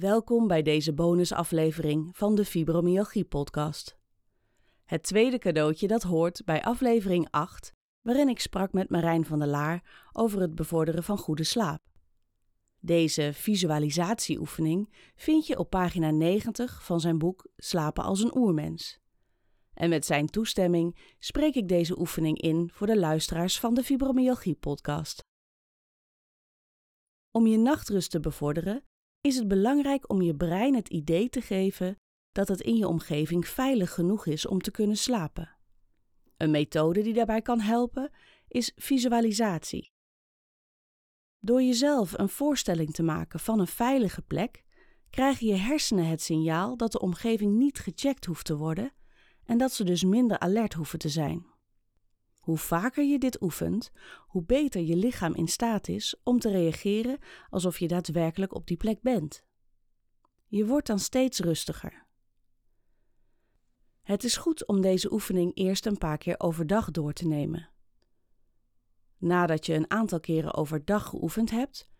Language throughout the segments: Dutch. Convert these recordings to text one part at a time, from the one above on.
Welkom bij deze bonusaflevering van de Fibromyalgie Podcast. Het tweede cadeautje dat hoort bij aflevering 8, waarin ik sprak met Marijn van der Laar over het bevorderen van goede slaap. Deze visualisatieoefening vind je op pagina 90 van zijn boek Slapen als een oermens. En met zijn toestemming spreek ik deze oefening in voor de luisteraars van de Fibromyalgie podcast. Om je nachtrust te bevorderen is het belangrijk om je brein het idee te geven dat het in je omgeving veilig genoeg is om te kunnen slapen. Een methode die daarbij kan helpen is visualisatie. Door jezelf een voorstelling te maken van een veilige plek, krijgen je hersenen het signaal dat de omgeving niet gecheckt hoeft te worden en dat ze dus minder alert hoeven te zijn. Hoe vaker je dit oefent, hoe beter je lichaam in staat is om te reageren alsof je daadwerkelijk op die plek bent. Je wordt dan steeds rustiger. Het is goed om deze oefening eerst een paar keer overdag door te nemen. Nadat je een aantal keren overdag geoefend hebt,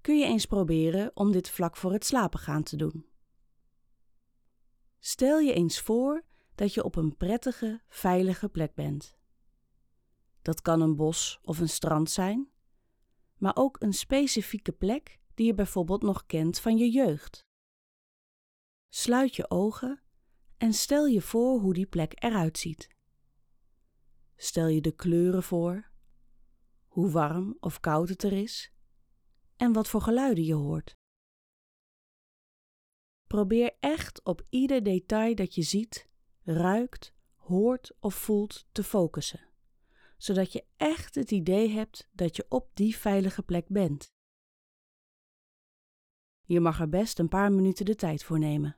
kun je eens proberen om dit vlak voor het slapen gaan te doen. Stel je eens voor dat je op een prettige, veilige plek bent. Dat kan een bos of een strand zijn, maar ook een specifieke plek die je bijvoorbeeld nog kent van je jeugd. Sluit je ogen en stel je voor hoe die plek eruit ziet. Stel je de kleuren voor, hoe warm of koud het er is en wat voor geluiden je hoort. Probeer echt op ieder detail dat je ziet, ruikt, hoort of voelt te focussen zodat je echt het idee hebt dat je op die veilige plek bent. Je mag er best een paar minuten de tijd voor nemen.